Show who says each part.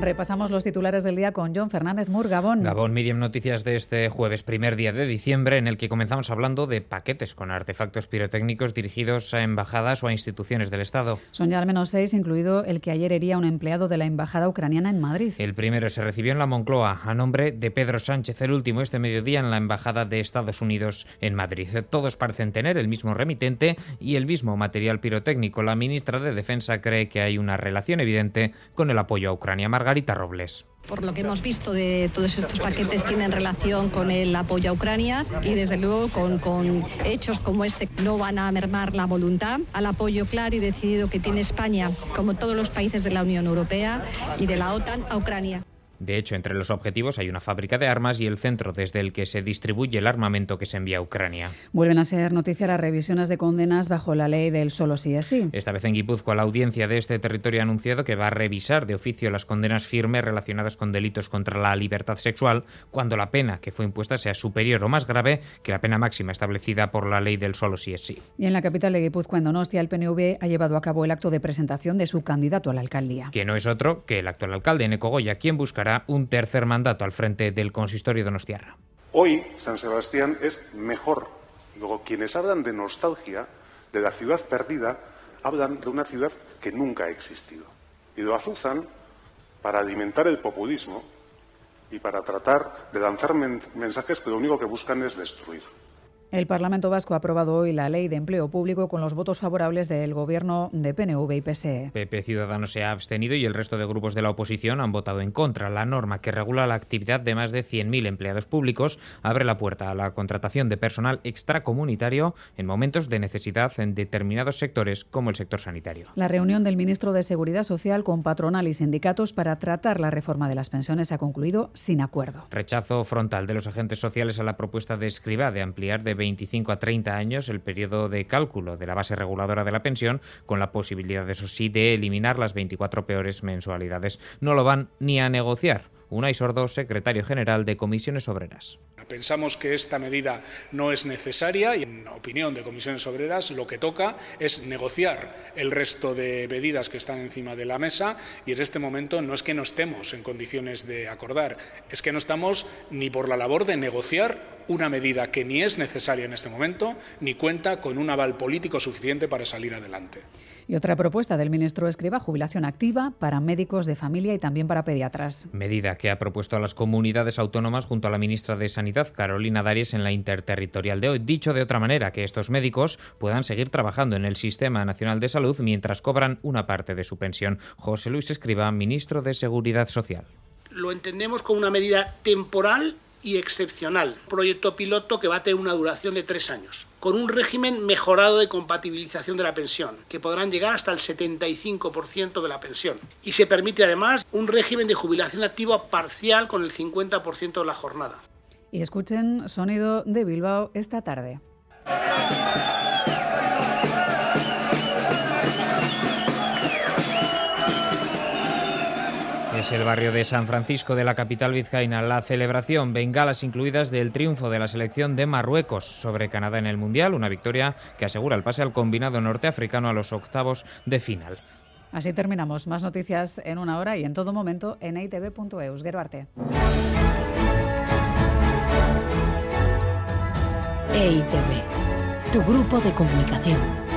Speaker 1: Repasamos los titulares del día con John Fernández Mur, Gabón.
Speaker 2: Gabón, Miriam, noticias de este jueves, primer día de diciembre, en el que comenzamos hablando de paquetes con artefactos pirotécnicos dirigidos a embajadas o a instituciones del Estado.
Speaker 1: Son ya al menos seis, incluido el que ayer hería un empleado de la embajada ucraniana en Madrid.
Speaker 2: El primero se recibió en la Moncloa, a nombre de Pedro Sánchez, el último este mediodía en la embajada de Estados Unidos en Madrid. Todos parecen tener el mismo remitente y el mismo material pirotécnico. La ministra de Defensa cree que hay una relación evidente con el apoyo a Ucrania. Margarita Robles.
Speaker 3: Por lo que hemos visto de todos estos paquetes tienen relación con el apoyo a Ucrania y desde luego con, con hechos como este no van a mermar la voluntad al apoyo claro y decidido que tiene España, como todos los países de la Unión Europea y de la OTAN, a Ucrania.
Speaker 2: De hecho, entre los objetivos hay una fábrica de armas y el centro desde el que se distribuye el armamento que se envía a Ucrania.
Speaker 1: Vuelven a ser noticia las revisiones de condenas bajo la ley del solo sí es sí.
Speaker 2: Esta vez en Guipúzcoa, la audiencia de este territorio ha anunciado que va a revisar de oficio las condenas firmes relacionadas con delitos contra la libertad sexual cuando la pena que fue impuesta sea superior o más grave que la pena máxima establecida por la ley del solo sí es sí.
Speaker 1: Y en la capital de Guipúzcoa, en Donostia, el PNV ha llevado a cabo el acto de presentación de su candidato a la alcaldía.
Speaker 2: Que no es otro que el actual alcalde, Eneco Goya, quien buscará un tercer mandato al frente del consistorio donostiarra.
Speaker 4: Hoy San Sebastián es mejor. Luego, quienes hablan de nostalgia, de la ciudad perdida, hablan de una ciudad que nunca ha existido. Y lo azuzan para alimentar el populismo y para tratar de lanzar men mensajes que lo único que buscan es destruir.
Speaker 1: El Parlamento Vasco ha aprobado hoy la Ley de Empleo Público con los votos favorables del Gobierno de PNV y PSE.
Speaker 2: PP Ciudadanos se ha abstenido y el resto de grupos de la oposición han votado en contra. La norma que regula la actividad de más de 100.000 empleados públicos abre la puerta a la contratación de personal extracomunitario en momentos de necesidad en determinados sectores como el sector sanitario.
Speaker 1: La reunión del ministro de Seguridad Social con patronal y sindicatos para tratar la reforma de las pensiones ha concluido sin acuerdo.
Speaker 2: Rechazo frontal de los agentes sociales a la propuesta de Escriba de ampliar de 25 a 30 años el periodo de cálculo de la base reguladora de la pensión, con la posibilidad, eso sí, de eliminar las 24 peores mensualidades. No lo van ni a negociar. Unai Sordo, secretario general de Comisiones Obreras.
Speaker 5: Pensamos que esta medida no es necesaria y, en opinión de Comisiones Obreras, lo que toca es negociar el resto de medidas que están encima de la mesa y en este momento no es que no estemos en condiciones de acordar, es que no estamos ni por la labor de negociar una medida que ni es necesaria en este momento ni cuenta con un aval político suficiente para salir adelante.
Speaker 1: Y otra propuesta del ministro Escriba, jubilación activa para médicos de familia y también para pediatras.
Speaker 2: Medida que ha propuesto a las comunidades autónomas junto a la ministra de Sanidad, Carolina Darius, en la interterritorial de hoy. Dicho de otra manera, que estos médicos puedan seguir trabajando en el Sistema Nacional de Salud mientras cobran una parte de su pensión. José Luis Escriba, ministro de Seguridad Social.
Speaker 6: Lo entendemos como una medida temporal y excepcional, proyecto piloto que va a tener una duración de tres años, con un régimen mejorado de compatibilización de la pensión, que podrán llegar hasta el 75% de la pensión. Y se permite además un régimen de jubilación activa parcial con el 50% de la jornada.
Speaker 1: Y escuchen sonido de Bilbao esta tarde.
Speaker 2: Es el barrio de San Francisco de la capital vizcaína. La celebración, bengalas incluidas del triunfo de la selección de Marruecos sobre Canadá en el Mundial, una victoria que asegura el pase al combinado norteafricano a los octavos de final.
Speaker 1: Así terminamos. Más noticias en una hora y en todo momento en itv.eus. Geruarte.
Speaker 7: EITV, tu grupo de comunicación.